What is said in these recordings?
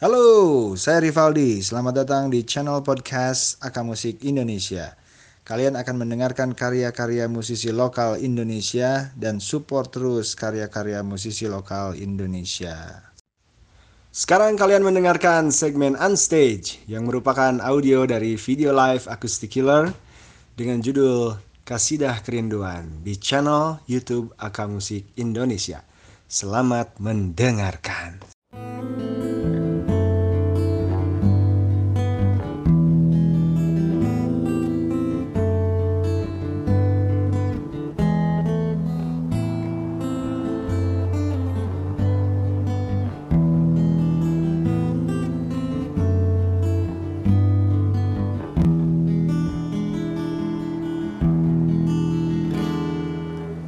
Halo, saya Rivaldi. Selamat datang di channel podcast Aka Musik Indonesia. Kalian akan mendengarkan karya-karya musisi lokal Indonesia dan support terus karya-karya musisi lokal Indonesia. Sekarang kalian mendengarkan segmen Unstage yang merupakan audio dari video live Acoustic Killer dengan judul Kasidah Kerinduan di channel YouTube Aka Musik Indonesia. Selamat mendengarkan.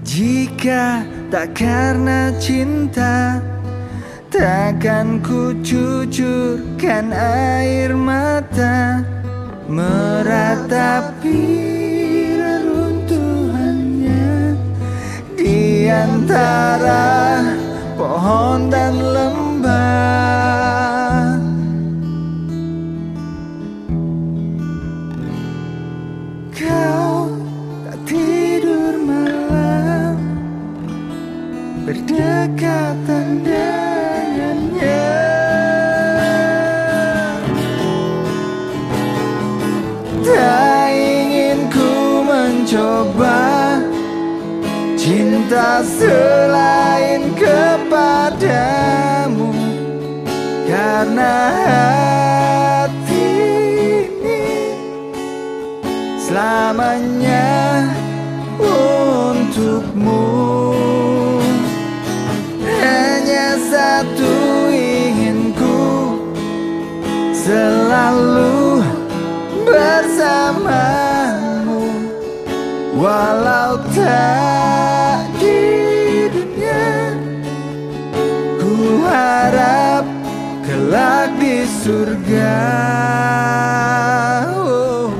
Jika tak karena cinta Takkan ku cucurkan air mata. Meratapi reruntuhannya Di antara Cinta selain kepadamu. Karena hati ini selamanya untukmu. Hanya satu inginku Selalu bersamamu. Walau tak Ku harap kelak di surga Oh.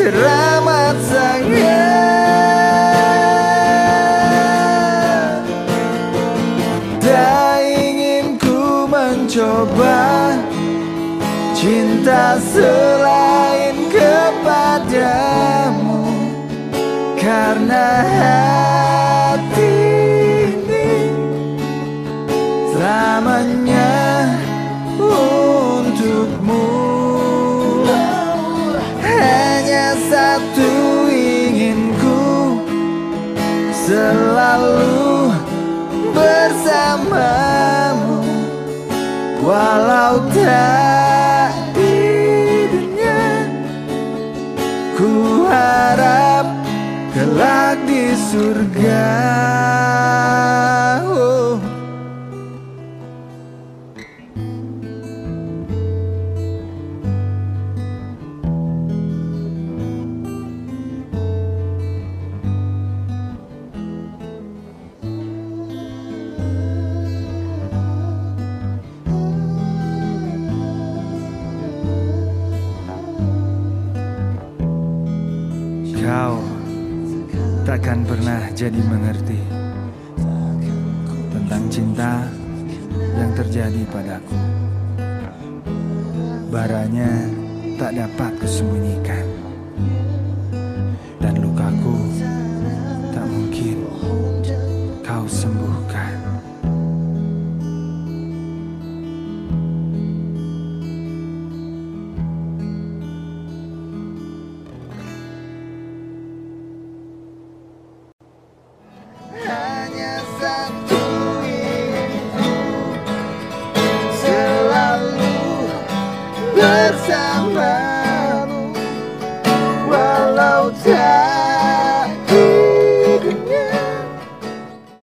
Rindu sangat Tak ingin ku mencoba Cinta selain kepadamu. Karena hati ini selamanya Ku harap kelak di surga Oh. Takkan pernah jadi mengerti tentang cinta yang terjadi padaku. Baranya tak dapat kusembunyikan bersama